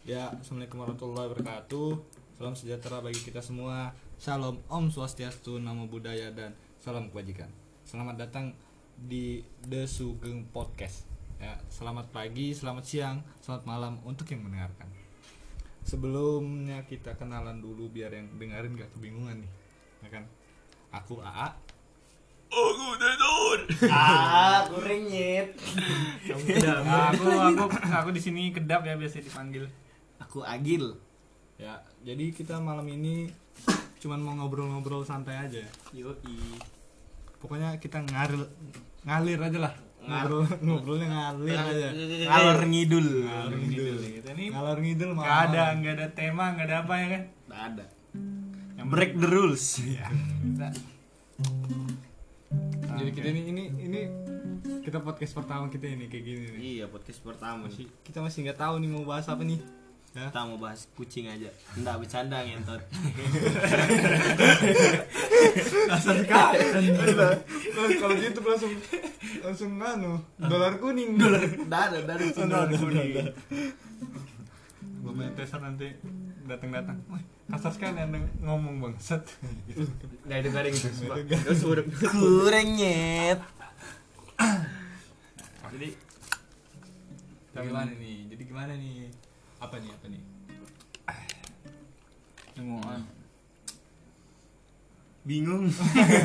Ya, Assalamualaikum warahmatullahi wabarakatuh. Salam sejahtera bagi kita semua. Salam Om Swastiastu, Namo Buddhaya dan salam kebajikan. Selamat datang di The Sugeng Podcast. Ya, selamat pagi, selamat siang, selamat malam untuk yang mendengarkan. Sebelumnya kita kenalan dulu biar yang dengerin gak kebingungan nih. Ya kan? Aku AA. Ah, kurang nyet. aku aku aku di sini kedap ya biasa dipanggil Aku Agil. Ya, jadi kita malam ini cuman mau ngobrol-ngobrol santai aja. Yoi. Pokoknya kita ngalir ngalir aja lah. Ngobrol ngobrolnya ngalir aja. Ngalor ngidul. Ngalor ngidul. kita ini Ngalor ngidul nggak ada nggak ada tema nggak ada apa ya kan Nggak ada. yang Break the rules. ya kita Jadi kita ini ini ini kita podcast pertama kita ini kayak gini nih. Iya, podcast pertama nih. Kita masih nggak tahu nih mau bahas apa nih. Ya. Kita mau bahas kucing aja. Enggak bercanda ngentot. Dasar sekali. Kalau gitu langsung langsung anu dolar kuning. Dolar Enggak ada dari sini. belum teser nanti datang datang kasar sekali anda ngomong bangsat. Enggak ada garing itu. Nggak ada garing. Terus udah kurang nyet. jadi Gimana nih? Jadi gimana nih? Apa nih? Apa nih? ngomongan Bingung.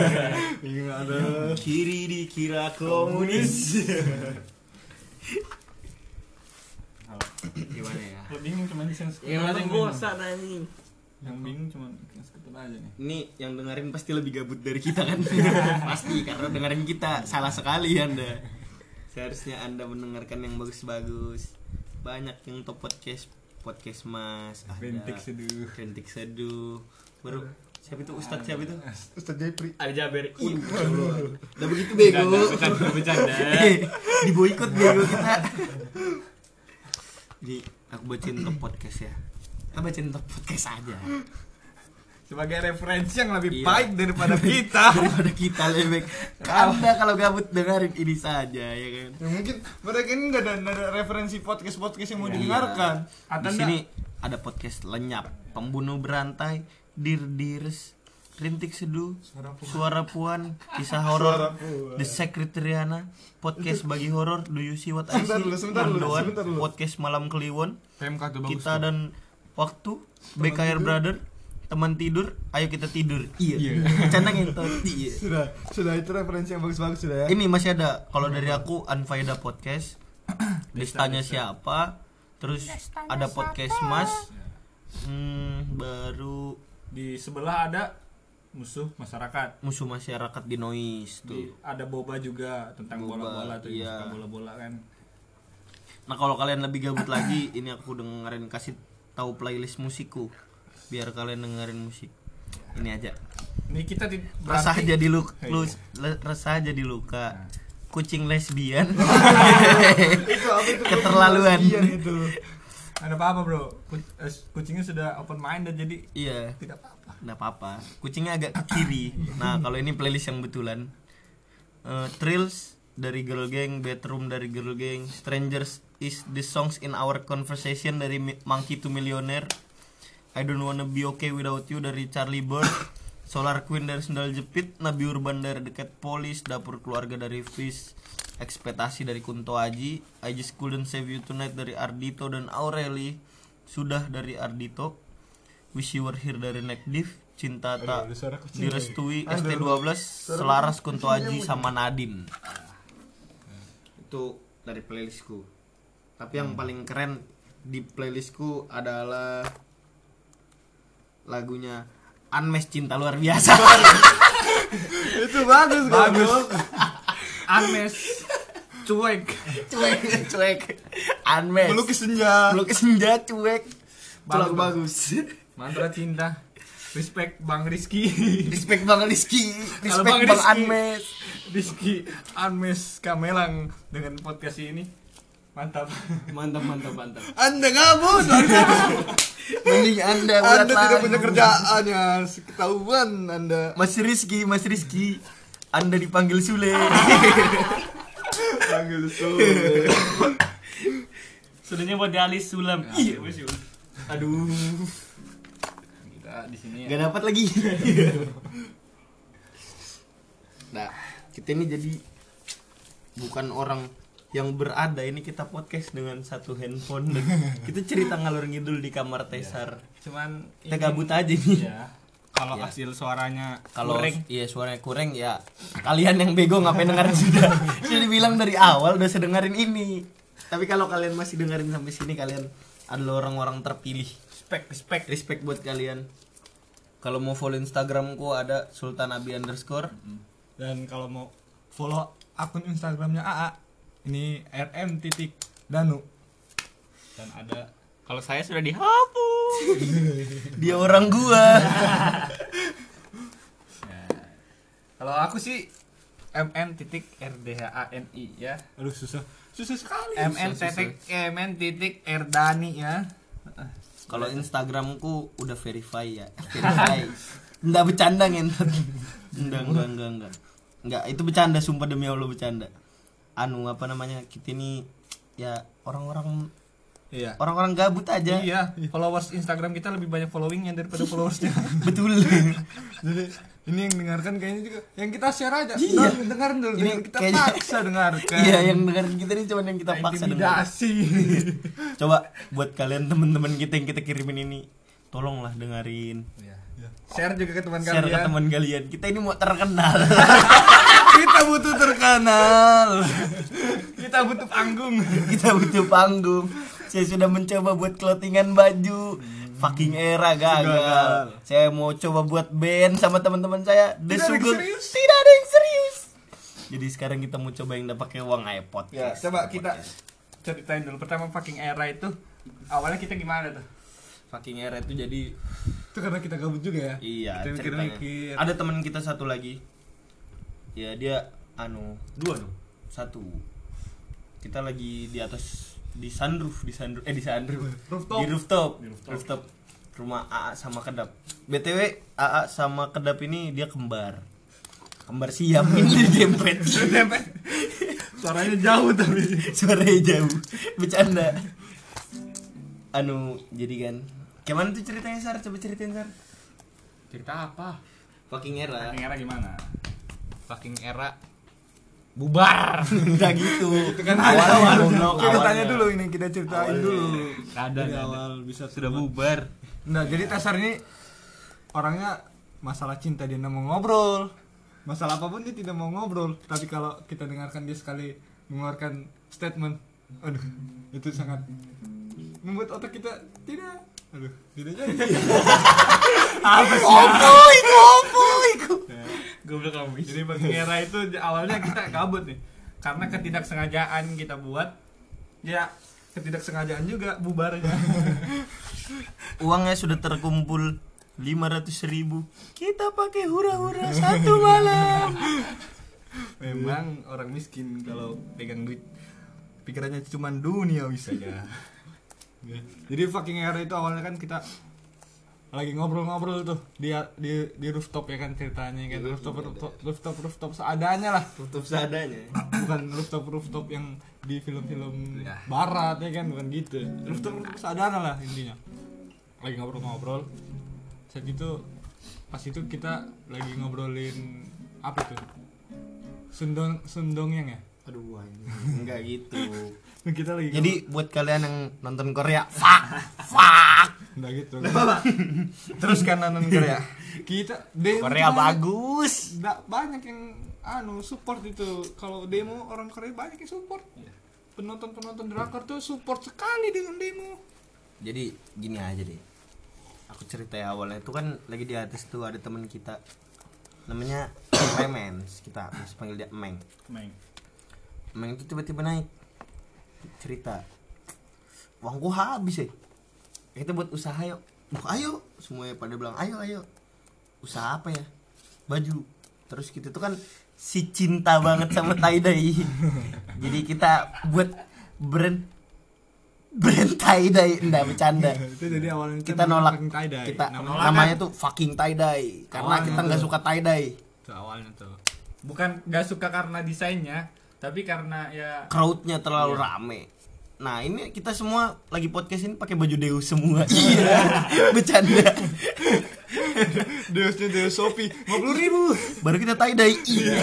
Bingung ada. Kiri dikira komunis. Gimana ya? Kalau bingung cuma di sense Yang bosan anjing. yang bingung cuma sense aja nih Ini yang dengerin pasti lebih gabut dari kita kan? pasti karena dengerin kita salah sekali Anda. Seharusnya Anda mendengarkan yang bagus-bagus. Banyak yang top podcast podcast Mas. ada. Rintik seduh. Rintik seduh. Baru siapa itu Ustadz siapa itu? Ustaz Jepri. Ada Jaber. Udah begitu bego. bercanda bercanda Di boykot bego kita. Jadi aku bacain top podcast ya. Kita bacain top podcast aja. Sebagai referensi yang lebih Iya. baik daripada kita. Daripada kita lebih anda kalau gabut dengerin ini saja ya kan? Ya mungkin mereka ini nggak ada, ada referensi podcast podcast yang mau Iya. didengarkan. Ada di sini ada podcast lenyap pembunuh berantai dir dirs rintik seduh suara puan. kisah horor the secretariana podcast bagi horor do you see what I see? dulu, sebentar dulu, sebentar dulu. podcast malam kliwon. PMK kita dan waktu BKR brother teman tidur ayo kita tidur. Iya. Bercanda ngentot iya. Sudah, sudah itu referensi yang bagus-bagus sudah ya. ini masih ada kalau dari aku Unfaida podcast. Listanya siapa? terus ada podcast mas. Hmm, baru di sebelah ada musuh masyarakat. musuh masyarakat di noise di, tuh. ada boba juga tentang bola-bola tuh iya. suka bola-bola kan. Nah kalau kalian lebih gabut lagi ini aku dengerin kasih tahu playlist musikku biar kalian dengerin musik. Ini aja. Ini kita di resah jadi lu, Iya. lu le- resah jadi luka. Kucing lesbian. Itu apa itu? Keterlaluan. Iya itu. ada apa apa bro eh, kucingnya sudah open minded jadi iya. tidak apa-apa. Nggak apa-apa. Kucingnya agak ke kiri. Nah kalau ini playlist yang betulan. Eh, Thrills dari Girl Gang Bedroom dari Girl Gang Strangers is the songs in our conversation dari Monkey to Millionaire I don't wanna be okay without you dari Charlie Bird Solar Queen dari Sendal Jepit. Nabi Urban dari The Cat Police Dapur Keluarga dari Fish. Ekspektasi dari Kunto Aji. I Just Couldn't Save You Tonight dari Ardito dan Aureli. Sudah dari Ardito. Wish You Were Here dari Neck Div. Cinta Tak Direstui lagi. ST12 Selaras Kunto Aji sama Nadim Itu dari playlistku. Tapi yang paling keren di playlistku adalah lagunya Unmesh Cinta Luar Biasa. Itu bagus bagus. Anes cuek. Cuek cuek. Unmesh Melukis senja. Melukis senja cuek. Bagus. bagus. mantra cinta. Respect bang Rizky. Respect Bang Rizky. Respect Bang Bang Rizky. Unmesh Rizky Anmes Kamelang dengan podcast ini. Mantap. Mantap mantap mantap. Anda gabut. Mending anda Anda tidak lagu. punya kerjaan ya. Ketahuan Anda. Mas Rizky, Mas Rizky, Anda dipanggil Sule. Panggil Sule. Sudahnya buat dialis sulam. Iya, Mas Yul. Aduh. kita di sini Gak dapat lagi. nah, kita ini jadi bukan orang yang berada ini kita podcast dengan satu handphone dan kita cerita ngalur ngidul di kamar Tesar. cuman Kita ini- gabut aja nih. ya kalau Ya. hasil suaranya Kalau kurang, iya suaranya kurang ya kalian yang bego ngapain dengerin sudah. Sudah dibilang dari awal udah sedengarin ini. Tapi kalau kalian masih dengerin sampai sini kalian adalah orang-orang terpilih. respect respect Respect buat kalian. Kalau mau follow Instagramku ada Sultan Abi underscore. dan kalau mau follow akun Instagramnya AA ini rm titik danu dan ada kalau saya sudah dihapus Dia orang gua. kalau aku sih mn titik rdhani ya aduh susah susah sekali mn titik mn titik rdani ya Kalau Instagramku udah verify ya. Verify. Enggak bercanda ngentot. Enggak, enggak, enggak, enggak. Enggak, itu bercanda sumpah demi Allah bercanda. Anu apa namanya? Kita ini ya orang-orang iya orang-orang gabut aja. iya followers Instagram kita lebih banyak followingnya daripada followersnya Betul. jadi ini yang dengarkan kayaknya juga yang kita share aja Iya. Nah, dengerin dulu Ini kita kayaknya- paksa dengarkan Iya, yang dengerin kita ini cuma yang kita paksa dengar. intimidasi Coba buat kalian teman-teman kita yang kita kirimin ini, tolonglah dengerin. Share juga ke teman Share ke kalian teman kalian. Kita ini mau terkenal. kita butuh terkenal kita butuh panggung kita butuh panggung. Saya sudah mencoba buat clothingan baju. Fucking era gagal. Gagal. Saya mau coba buat band sama teman-teman saya. The Tidak ada yang Sugeng. serius. Tidak ada yang serius. Jadi sekarang kita mau coba yang udah pakai uang iPod. ya coba kita ceritain dulu pertama fucking era itu awalnya kita gimana tuh fucking era itu jadi itu karena kita gabut juga ya Iya, Kita ceritanya. mikir-mikir. Ada teman kita satu lagi. Ya dia anu dua dong. Satu. Kita lagi di atas di sunroof, di sunroof eh di sunroof. Rooftop. Di rooftop. Di rooftop. Rooftop. Rumah AA sama Kedap. BTW AA sama Kedap ini dia kembar. Kembar siam ini dempet. suaranya jauh tapi Suaranya jauh. Bercanda. Anu jadi kan Gimana tuh ceritanya Sar? Coba ceritain Sar. cerita apa Fucking era. fucking era gimana fucking era bubar Enggak gitu. itu kan awal monok, kita tanya dulu ini kita ceritain dulu ada dari ada. awal bisa sudah bubar Nah, jadi Tasar ini orangnya masalah cinta dia mau ngobrol. Masalah apa pun dia tidak mau ngobrol. Tapi kalau kita dengarkan dia sekali mengeluarkan statement, aduh, itu sangat membuat otak kita tidak, aduh, tidak jadi. Apa sih? Opo iku, opo iku. Goblok kamu. Jadi era itu awalnya kita kabut nih. Karena ketidaksengajaan kita buat, ya ketidaksengajaan juga bubarnya. Uangnya sudah terkumpul 500 ribu Kita pakai hura-hura satu malam Memang orang miskin kalau pegang duit pikirannya cuma dunia saja. Jadi fucking era itu awalnya kan kita lagi ngobrol-ngobrol tuh di di di rooftop ya kan ceritanya kan. Rooftop rooftop rooftop rooftop seadanya lah. Tutup seadanya. Bukan rooftop rooftop yang di film-film Ya. barat ya kan bukan gitu. Rooftop rooftop seadanya lah intinya. Lagi ngobrol-ngobrol. Saat itu pas itu kita lagi ngobrolin apa tuh sundong sundongnya ya? Aduh Enggak gitu kita lagi Jadi buat kalian yang nonton Korea Fuck Fuck. Nggak gitu. Terus kan nonton Korea? Kita demo Korea bagus. Nggak banyak yang anu support itu. Kalau demo orang Korea banyak yang support. Penonton penonton drakor tuh support sekali dengan demo. Jadi gini aja deh. Aku cerita ya awalnya itu kan lagi di atas tuh ada teman kita. Namanya Remens Kita masih panggil dia Meng. Meng. Meng itu tiba-tiba naik cerita. Uangku habis ya kita buat usaha yuk. Wah, ayo. Semuanya pada bilang ayo ayo. Usaha apa ya? Baju. Terus kita tuh kan si cinta banget sama tie dye. Jadi kita buat brand brand tie dye. Enggak bercanda. Itu jadi awalnya kita nolak. tie dye. Kita Nama- namanya tuh fucking tie dye. Karena Awalnya kita nggak suka tie dye. Itu awalnya tuh. Bukan nggak suka karena desainnya tapi karena ya crowdnya terlalu rame. Nah ini kita semua lagi podcast ini pakai baju Deus semua. Iya. Bercanda. Deusnya Deus Shopee 50 ribu. Baru kita tie dye iya.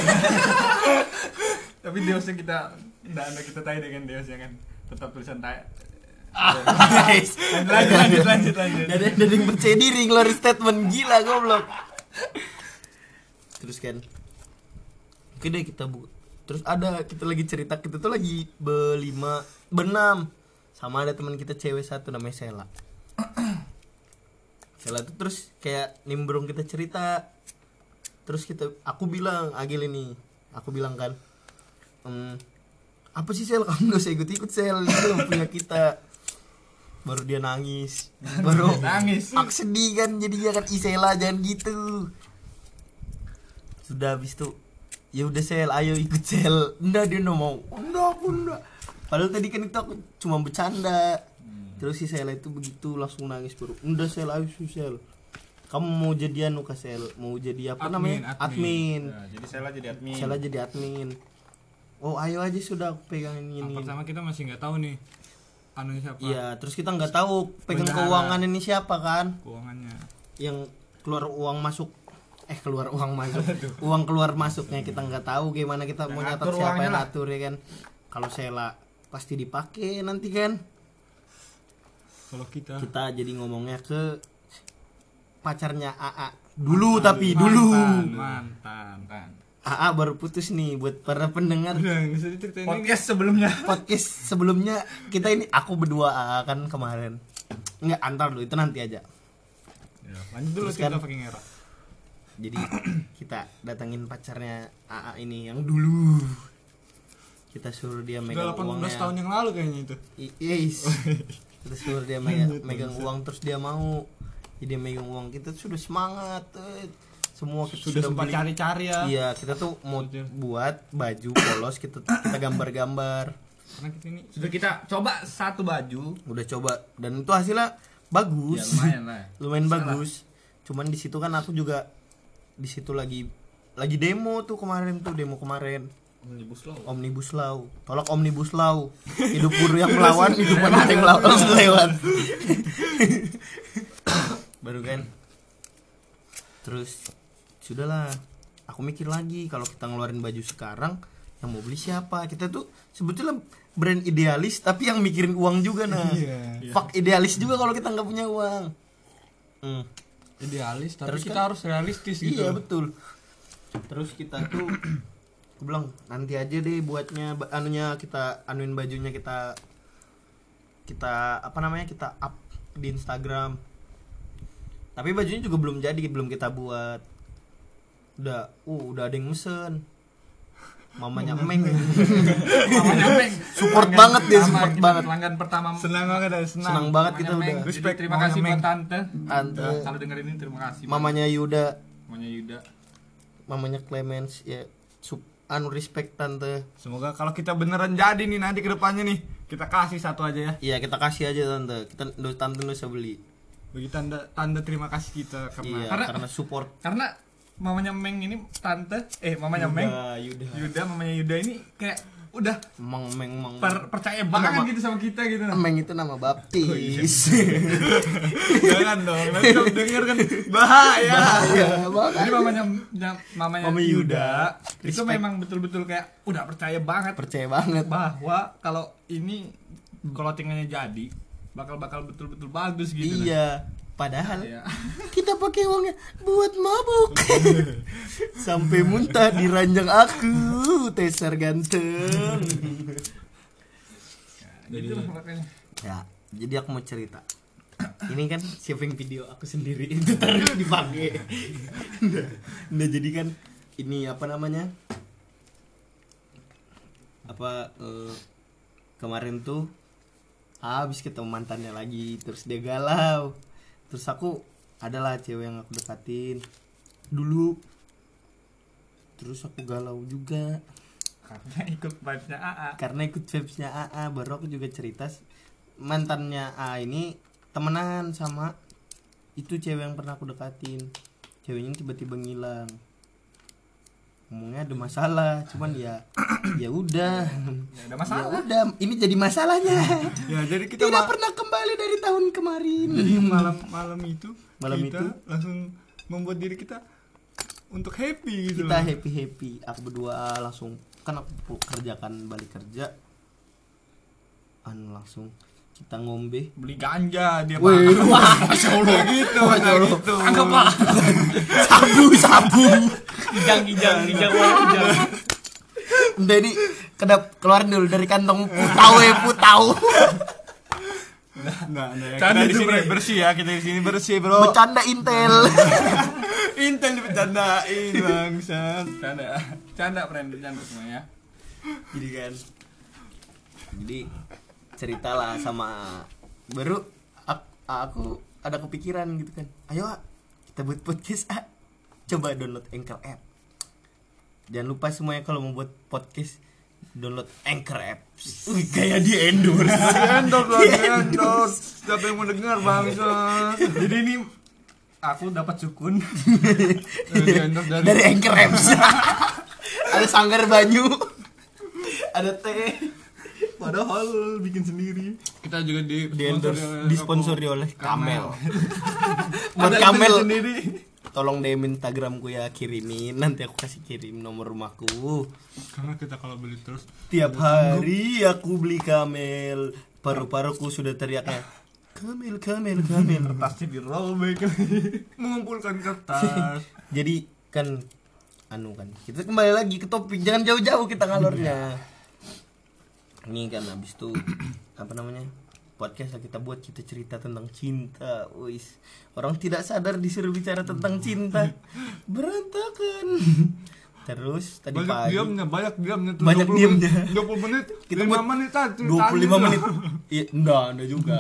Tapi Deusnya kita Nggak ada kita tahu dengan Deusnya kan? Tetap tulisan tay guys. Lanjut lanjut lanjut lanjut dari dari percaya diri ngeluarin statement. Gila goblok. Terus kan oke deh kita bu terus ada kita lagi cerita kita tuh lagi berlima berenam. Sama ada teman kita cewek satu namanya Sela. Sela tuh terus kayak nimbrung kita cerita. Terus kita aku bilang Agil ini aku bilang kan "Em, apa sih Sel? Kamu gak usah ikut ikut Sel itu punya kita. Baru dia nangis. Baru Nangis. aku sedih kan jadinya kan Isela jangan gitu. Sudah habis itu ya udah sel ayo ikut sel. Enggak dia nggak mau. Enggak aku enggak padahal tadi kan itu aku cuma bercanda. Terus si Sela itu begitu langsung nangis baru. Enggak sel ayo sel. Kamu mau jadi anu kah sel? Mau jadi apa Admin, namanya? admin, Nah, Jadi saya jadi admin. Sela jadi admin. Oh ayo aja sudah aku pegang ini. Ini pertama kita masih nggak tahu nih Anu siapa? Iya terus kita nggak tahu pegang Bendahara. keuangan ini siapa kan? Keuangannya. Yang keluar uang masuk eh keluar uang masuk. Uang keluar masuknya kita nggak tahu gimana kita mau nyatat siapa yang ngatur ya kan? Kalau Sela pasti dipakai nanti kan? Kalau kita kita jadi ngomongnya ke pacarnya AA dulu tapi dulu. Mantan Mantan AA baru putus nih buat para pendengar. Udah. Podcast sebelumnya. podcast sebelumnya. Kita ini aku berdua AA kan kemarin. Nggak antar dulu itu nanti aja. Ya, Lanjut dulu Terus kan- fucking era jadi kita datangin pacarnya AA ini yang dulu kita suruh dia Udah megang 18 uangnya tahun yang lalu kayaknya itu yes kita suruh dia megang, megang uang terus dia mau jadi dia megang uang kita sudah semangat eh. semua kita Sudah sempat beli. cari-cari ya iya kita tuh mau Betul. buat baju polos kita kita gambar-gambar Karena kita ini Sudah kita coba satu baju. udah coba dan itu hasilnya bagus Ya lumayan lah. lumayan Salah. bagus cuman di situ kan aku juga di situ lagi lagi demo tuh kemarin tuh demo kemarin. Omnibus law. omnibus law. Tolak omnibus law. Hidup buruh yang melawan hidup manusia yang melawan langsung lewat baru kan? Terus sudahlah. Aku mikir lagi kalau kita ngeluarin baju sekarang yang mau beli siapa? Kita tuh sebetulnya brand idealis tapi yang mikirin uang juga nah. Iya. fuck idealis juga kalau kita nggak punya uang. Hmm. Idealis tapi Terus kita kan- harus realistis gitu Iya betul. Terus kita tuh aku bilang nanti aja deh buatnya anunya kita anuin bajunya kita kita apa namanya kita up di Instagram. Tapi bajunya juga belum jadi, belum kita buat. Udah, uh, udah ada yang mesen. Mamanya Meng. Mamanya Meng. Support Pelanggan banget dia, support kita banget. Pelanggan pertama. senang banget dan senang, Senang banget Mamanya kita Meng. udah. Jadi Respect, terima mamanya kasih buat Meng. tante. Tante. Kalau dengerin ini terima kasih. Mamanya Yuda, Mamanya Yuda. mamanya Clemens ya sub anu respect tante. semoga kalau kita beneran jadi nih nanti ke depannya nih kita kasih satu aja ya Iya kita kasih aja tante. Kita tante usah beli. bagi tanda tanda terima kasih kita karena Iya, Karena- karena, support Karena mamanya Meng ini tante eh mamanya Meng Yuda. Yuda mamanya Yuda ini kayak udah Emang emang emang. per- percaya banget Nama- gitu sama kita gitu. Emang itu nama baptis. jangan dong nanti kalau denger kan bahaya Iya, Bang. Jadi mamanya ya- mamanya Mama Yuda, Yuda. itu Respect. memang betul-betul kayak udah percaya banget Percaya banget. bahwa kalau ini clothingannya jadi bakal bakal betul-betul bagus gitu. Iya. Padahal Iya. kita pakai uangnya buat mabuk. Sampai muntah di ranjang aku, teser ganteng. Jadi makanya. Ya, jadi aku mau cerita. Ini kan saving video aku sendiri itu terus dipakai. Nah, nah, jadi kan ini apa namanya? Apa eh, kemarin tuh habis ketemu mantannya lagi terus dia galau. Terus aku adalah cewek yang aku dekatin dulu. Terus aku galau juga Karena ikut vibe-nya AA. karena ikut vibesnya AA baru aku juga cerita mantannya AA ini temenan sama itu cewek yang pernah aku dekatin ceweknya tiba-tiba ngilang ngomongnya ada masalah cuman ya ya udah Ya, ada masalah. Ya udah ini jadi masalahnya Ya, jadi kita tidak pernah kembali dari tahun kemarin Jadi malam malam itu Malam kita itu? langsung membuat diri kita untuk happy gitu kita loh. happy happy aku berdua langsung kan aku kerjakan balik kerja anu langsung kita ngombe beli ganja dia Wih. Masya Allah gitu, Masya Allah. gitu. Anggap pak. sabu sabu Kijang kijang kijang wah kijang. udah ini kedap keluar dulu dari kantong putau ya putau Nah, nah, ya. Canda kita di sini bersih ya, kita di sini bersih, Bro. bercanda intel Intel dibercandain, bangsat. Canda, canda friend, canda semuanya. jadi kan jadi ceritalah sama baru ak- aku ada kepikiran gitu kan. Ayo kita buat podcast ah coba download Anchor app. Jangan lupa semuanya kalau mau buat podcast download Anchor app. Wih, kayak di endorse. Di endorse, di endorse. Siapa yang mau dengar, bangsat? Jadi ini aku dapat sukun. Endorse dari, dari Anchor apps. Ada sanggar banyu. Ada teh padahal bikin sendiri. Kita juga di di endorse disponsori oleh Kamel. Buat Kamel sendiri. tolong DM Instagramku ya kirimin nanti aku kasih kirim nomor rumahku. Karena kita kalau beli terus tiap hari aku beli kamel. Paru-paruku sudah teriaknya kamel kamel kamel. Pasti dirobek mengumpulkan kertas. jadi kan anu kan kita kembali lagi ke topik. Jangan jauh-jauh kita ngalornya ini kan habis itu apa namanya podcast kita buat kita cerita tentang cinta wis orang tidak sadar disuruh bicara tentang cinta berantakan terus tadi banyak pagi diamnya, banyak diamnya tuh. Banyak 20 diamnya. menit, 20 menit, Kita 5 buat menit aja. 25 menit iya enggak enggak juga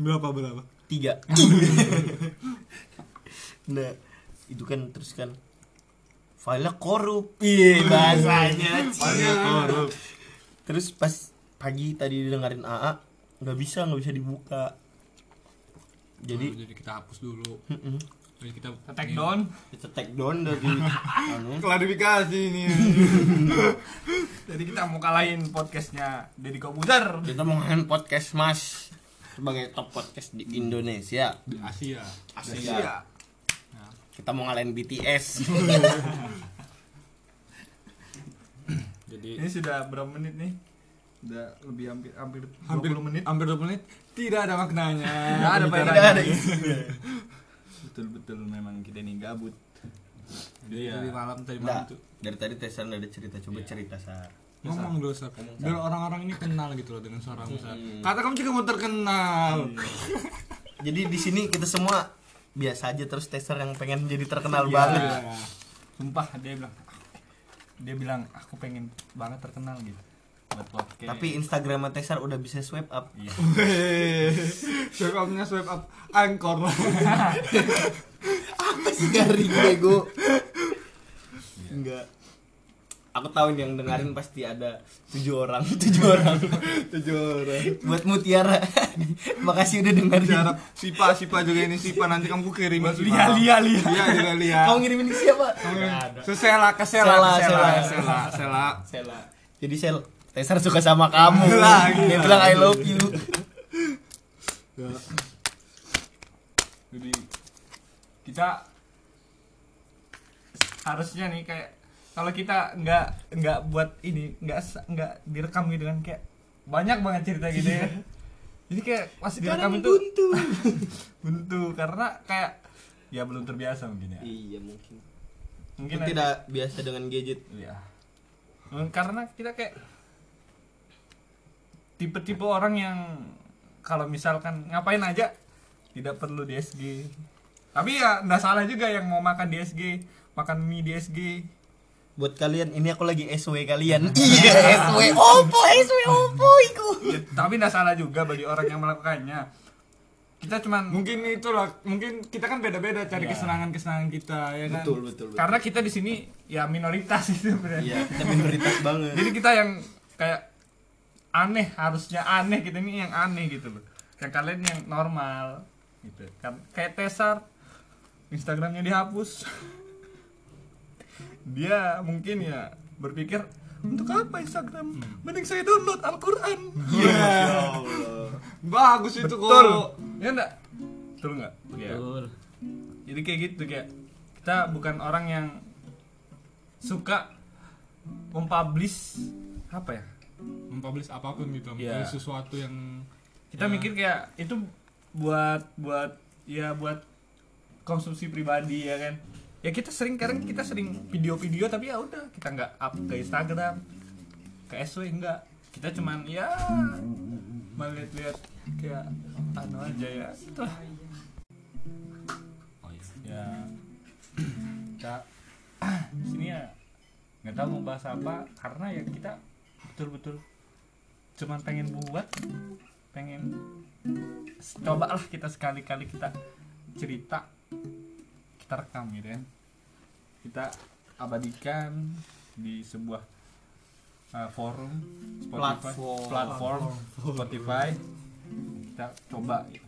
Berapa berapa? tiga nah itu kan terus kan filenya korup iya bahasanya Filenya korup. Terus pas pagi tadi dengerin AA nggak bisa nggak bisa dibuka jadi Oh, jadi kita hapus dulu mm-mm. jadi kita Take down. kita take down dari anu Klarifikasi ini. Jadi kita mau kalahin podcastnya Deddy Kobuzer. kita mau ngelakuin podcast mas sebagai top podcast di Indonesia di Asia Asia kita mau ngalahin BTS jadi Ini sudah berapa menit nih? Udah lebih hampir hampir 20 Hampir menit. Hampir 20 menit. Tidak ada maknanya. Nggak ada faedahnya. tidak ada isinya Betul betul memang kita ini gabut. jadi Iya. dari malam tadi malam tuh dari tadi Tesan ada cerita coba cerita sar Ngomong dulu, Sar. Biar orang-orang ini kenal gitu loh dengan suara Sar. Hmm. Kata kamu juga mau terkenal. Jadi di sini kita semua biasa aja terus tester yang pengen jadi terkenal Iya. banget. Sumpah dia bilang dia bilang aku pengen banget terkenal gitu buat podcast. Tapi Instagram Tesar udah bisa swipe up. iya. Swipe up-nya swipe up angkor. Apa sih garing bego? Enggak. Aku tahu ini yang dengerin pasti ada tujuh orang, tujuh orang, Tujuh orang. buat Mutiara. Makasih udah dengerin. Harap Sipa, Sipa juga ini Sipa nanti kamu kirim Lia, Lia, Lia. Iya juga Lia. Kamu ngirimin ke siapa? Sesela ke Sela, Sela, Sela, Sela. Sela, Sela. Sela. Jadi Sel, Tesar suka sama kamu. Lah. Dia bilang I love you. Jadi kita harusnya nih kayak kalau kita nggak nggak buat ini nggak nggak direkam gitu kan kayak banyak banget cerita gitu ya. Jadi kayak pas direkam itu buntu. buntu karena kayak ya belum terbiasa mungkin ya. Iya mungkin. Mungkin Aku tidak biasa dengan gadget. Iya. Hmm, Karena kita kayak tipe-tipe orang yang kalau misalkan ngapain aja tidak perlu DSG. Tapi ya nggak salah juga yang mau makan DSG, makan mie DSG. Buat kalian ini aku lagi SW kalian. Iya, SW Oppo, SW Oppo iku. Ya, tapi nggak salah juga bagi orang yang melakukannya. Kita cuman Mungkin itulah, mungkin kita kan beda-beda cari Iya. kesenangan-kesenangan kita ya kan. Betul, betul. betul. karena kita di sini ya minoritas itu sebenarnya. Iya, kita minoritas banget. Jadi kita yang kayak aneh harusnya aneh kita ini yang aneh gitu loh. Yang kalian yang normal gitu. Kan kayak Tesar Instagramnya dihapus. dia mungkin ya berpikir untuk apa Instagram? Mending saya download Al-Quran. Bagus itu betul. Kok ya enggak betul nggak? Ya. Betul. jadi kayak gitu kayak kita bukan orang yang suka mempublish apa ya? Mempublish apa pun gitu Iya. mempublish sesuatu yang kita Ya. mikir kayak itu buat buat ya buat konsumsi pribadi ya kan ya kita sering kadang kita sering video-video tapi ya udah kita nggak up ke Instagram ke SW enggak. Kita cuman ya melihat-lihat kayak anu aja ya itulah oh iya. Ya. Kita sini ya nggak tahu mau bahas apa karena ya kita betul-betul cuman pengen buat pengen coba lah kita sekali-kali kita cerita kita rekam gitu kan. Kita abadikan di sebuah uh, forum Spotify, Platform. platform Spotify. Kita coba gitu.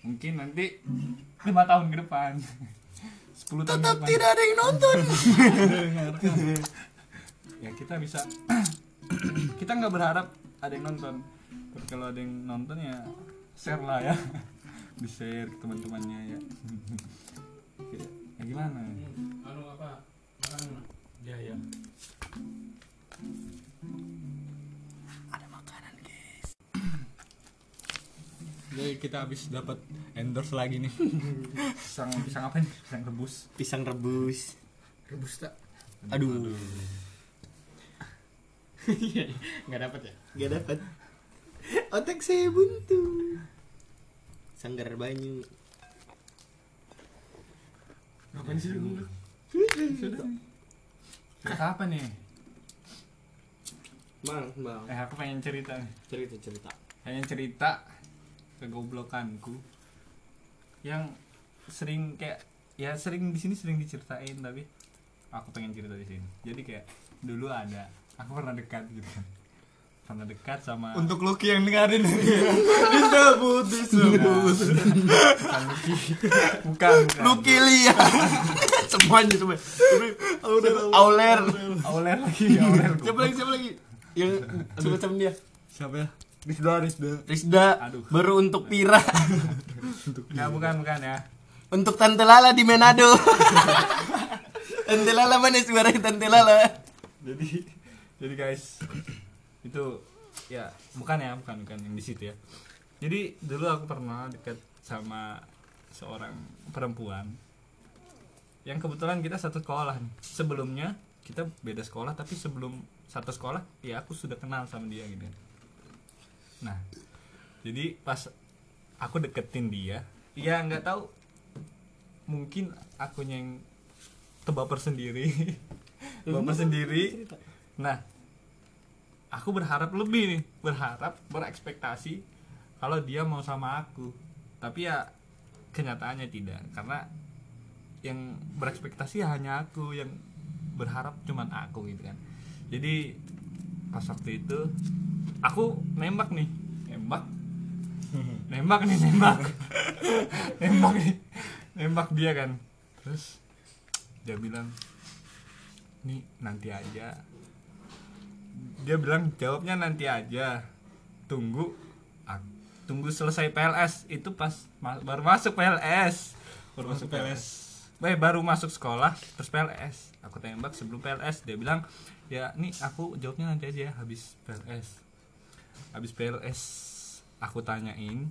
mungkin nanti lima tahun ke depan. 10 tahun Tetap ke depan. tidak ada yang nonton. ya kita bisa kita nggak berharap ada yang nonton. Tapi kalau ada yang nonton ya share lah ya. Di share ke teman-temannya ya ya, gimana anu apa makan ya ya Ada makanan, guys. jadi kita habis dapat endorse lagi nih pisang pisang apa nih pisang rebus Pisang rebus. rebus tak Aduh. nggak dapat ya Gak dapat. Otak saya buntu. Sanggar banyu. Ngapain sih lu? Kata apa nih Bang, bang. eh aku pengen cerita. Nih Cerita cerita. pengen cerita kegoblokanku yang sering kayak ya sering di sini sering diceritain tapi aku pengen cerita di sini. Jadi kayak dulu ada aku pernah dekat gitu pernah dekat sama untuk Lucky yang dengerin Disebut, disebut. bukan Lucky bukan bukan Lucky Lia. Semuanya semua. Auler. Auler lagi Auler Siapa lagi? Siapa lagi? Yang semacam dia. siapa ya Rizda Rizda Rizda Aduh. baru untuk Pira nggak bukan bukan ya untuk Tante Lala di Manado Tante Lala mana suara Tante Lala jadi jadi guys itu ya bukan ya bukan bukan yang di situ ya. Jadi dulu aku pernah dekat sama seorang perempuan yang kebetulan kita satu sekolah nih. sebelumnya kita beda sekolah tapi sebelum satu sekolah ya aku sudah kenal sama dia gitu. Nah jadi pas aku deketin dia ya nggak tahu mungkin akunya yang tebaper sendiri. Baper sendiri. nah aku berharap lebih nih berharap berekspektasi kalau dia mau sama aku. Tapi ya kenyataannya tidak. Karena yang berekspektasi hanya aku yang berharap cuman aku gitu kan. Jadi pas waktu itu aku nembak nih. Nembak? Nembak nih nembak. Nembak nih. Nembak dia kan. Terus dia bilang nih nanti aja dia bilang jawabnya nanti aja. Tunggu tunggu selesai PLS itu pas ma- baru masuk PLS baru masuk PLS eh baru masuk sekolah terus PLS aku tembak sebelum PLS dia bilang ya nih aku jawabnya nanti aja ya habis PLS habis PLS aku tanyain.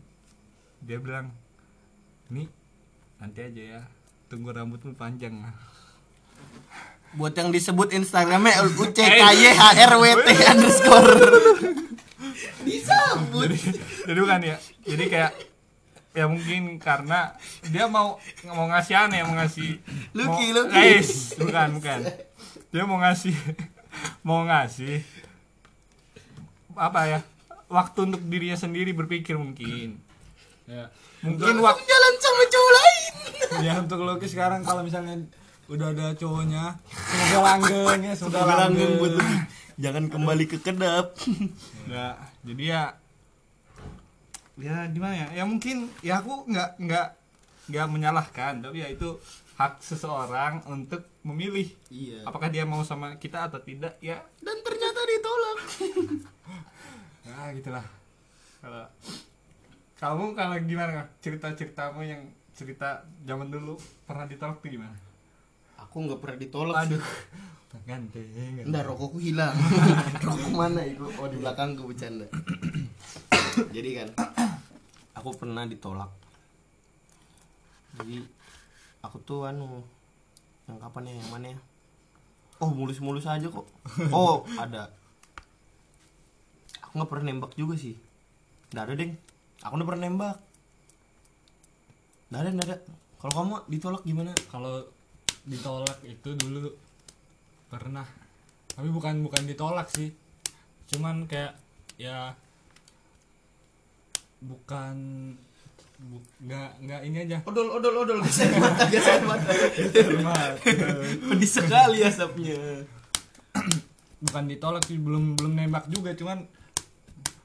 Dia bilang nih nanti aja ya. Tunggu rambutmu panjang buat yang disebut Instagramnya UCKYHRWT underscore. Disebut. Jadi, jadi bukan ya. Jadi kayak ya mungkin karena dia mau mau ngasih aneh mau ngasih Lucky, mau, Lucky. guys bukan bukan. Dia mau ngasih mau ngasih apa ya? Waktu untuk dirinya sendiri berpikir mungkin. Ya. Mungkin waktu jalan sama cowok lain. Ya untuk Lucky sekarang kalau misalnya udah ada cowoknya. Semoga langgeng ya semoga Semoga langgeng langgeng. buat jangan kembali ke kedap. Ya jadi ya ya gimana ya? Ya mungkin ya aku nggak nggak nggak menyalahkan tapi ya itu hak seseorang untuk memilih iya. apakah dia mau sama kita atau tidak ya. Dan ternyata ditolak. Ya gitulah. Kalau kamu kalau gimana cerita ceritamu yang cerita zaman dulu pernah ditolak tuh gimana aku nggak pernah ditolak aduh ganteng. Ntar rokokku hilang. Rokok mana itu? Oh di belakangku bercanda. Jadi kan aku pernah ditolak. Jadi aku tuh anu yang kapan ya yang mana ya? Oh mulus-mulus aja kok. Oh ada. Aku nggak pernah nembak juga sih. Nggak ada deng. Aku nggak pernah nembak. Nggak ada nggak ada. Kalau kamu ditolak gimana? kalau ditolak itu dulu. Pernah. Tapi bukan bukan ditolak sih. Cuman kayak ya bukan bu- nggak nggak ini aja. Odol odol odol. Geser mata geser mata. Pedih sekali asapnya. bukan ditolak sih belum belum nembak juga. Cuman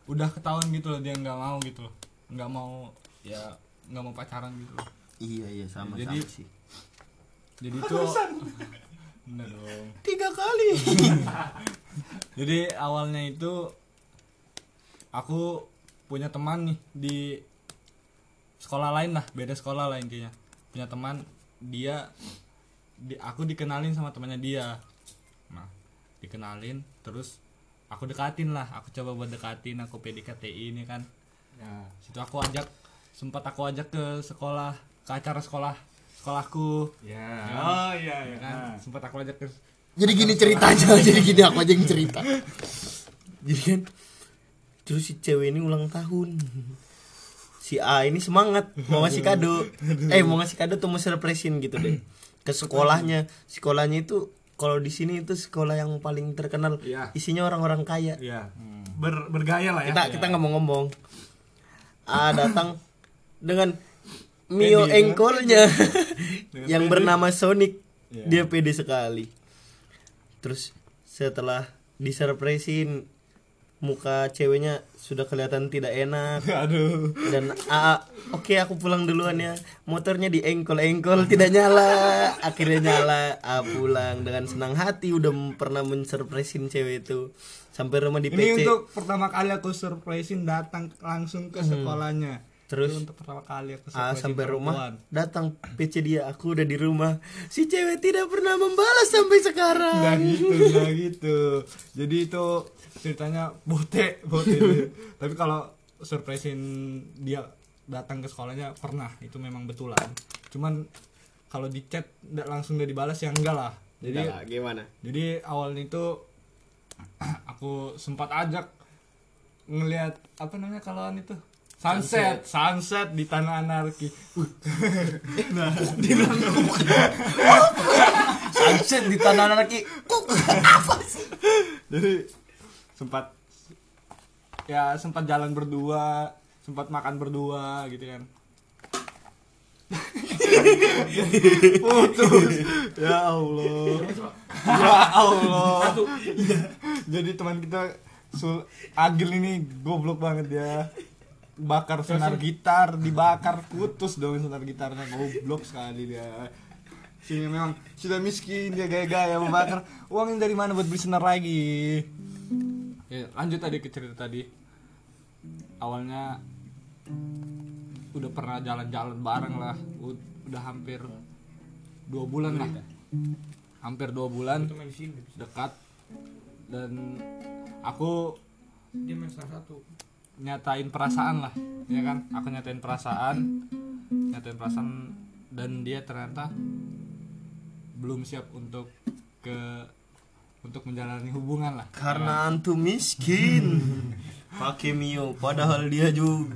udah ketahuan gitu loh dia nggak mau gitu loh. Nggak mau ya nggak mau pacaran gitu loh. Iya iya sama Jadi- sama sih. Jadi itu bener dong. Tiga kali. jadi awalnya itu aku punya teman nih di sekolah lain lah beda sekolah lah intinya. Punya teman dia di, aku dikenalin sama temannya dia. Nah dikenalin terus aku dekatin lah. Aku coba buat dekatin aku PDKT ini kan. Ya. Situ aku ajak sempat aku ajak ke sekolah ke acara sekolah sekolahku ya oh iya ya iya kan sempat aku ajak ke Jadi gini ceritanya, jadi gini aku aja yang cerita. Jadi kan terus si cewek ini ulang tahun. Si A ini semangat mau ngasih kado. Eh mau ngasih kado tuh mau surprisein gitu deh. Ke sekolahnya. Sekolahnya itu kalau di sini itu sekolah yang paling terkenal. Iya. Isinya orang-orang kaya. iya Ber, bergaya lah ya kita kita nggak mau ngomong A datang dengan Mio engkolnya. Yang bernama Sonic. Dia pede sekali. Terus setelah disurprisein muka ceweknya sudah kelihatan tidak enak. Aduh. Dan A oke aku pulang duluan ya. Motornya di engkol engkol tidak nyala. Akhirnya nyala. A pulang dengan senang hati udah pernah mensurprisein cewek itu. Sampai rumah di Ini PC untuk pertama kali aku surprisein datang langsung ke sekolahnya. Terus? Untuk pertama kali aku Ah, sampai rumah perempuan. datang PC dia aku udah di rumah si cewek tidak pernah membalas sampai sekarang Nah gitu, nah gitu. Jadi itu ceritanya bote, bote. Tapi kalau surprisein dia datang ke sekolahnya pernah, itu memang betulan. Cuman kalau di chat nggak langsung udah dibalas ya enggak lah. Jadi gimana jadi awalnya itu aku sempat ajak ngelihat apa namanya kaloan itu sunset. Sunset, di tanah anarki. Uh, sunset di tanah anarki. Jadi sempat ya sempat jalan berdua sempat makan berdua gitu kan. Putus. Ya Allah. Ya Allah. Jadi teman kita Sul Agil ini goblok banget dia bakar senar gitar dibakar putus dong senar gitarnya goblok sekali dia. Sini memang sudah miskin dia gaya-gaya membakar uangnya dari mana buat beli senar lagi? Ya, lanjut tadi ke cerita tadi. Awalnya udah pernah jalan-jalan bareng lah. Udah hampir dua bulan lah. Hampir dua bulan dekat. Dan aku Dia main salah satu. Nyatain perasaan lah ya kan? Aku nyatain perasaan nyatain perasaan dan dia ternyata belum siap untuk ke untuk menjalani hubungan lah. Karena antum miskin. Pakai mio padahal dia juga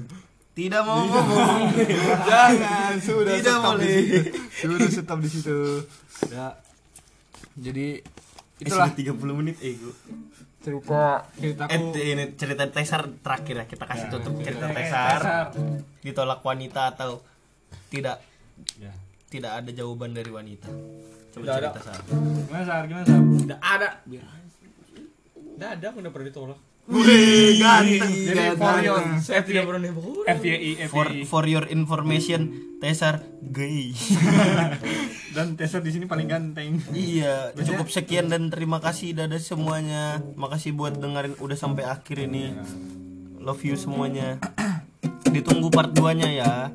tidak mau ngomong. Jangan sudah Tidak stop di boleh. situ. Sudah stop di situ. Ya. Jadi itulah. itulah 30 menit ego cerita eh ceritaku ini cerita Tesar terakhir ya kita kasih tutup cerita Eh, Tesar ditolak wanita atau tidak ya. tidak ada jawaban dari wanita. Coba Tidak ada. cerita Sar gimana sar? Gimana sar? Tidak ada. Tidak ada, aku udah pernah ditolak. Wih, ganteng, jadi for your Saya tidak pernah. FYI for for your information Tesar gay dan Tester di sini paling ganteng Iya, cukup sekian dan terima kasih dadah semuanya. Makasih buat dengerin udah sampai akhir ini. Love you semuanya. Ditunggu part 2-nya ya.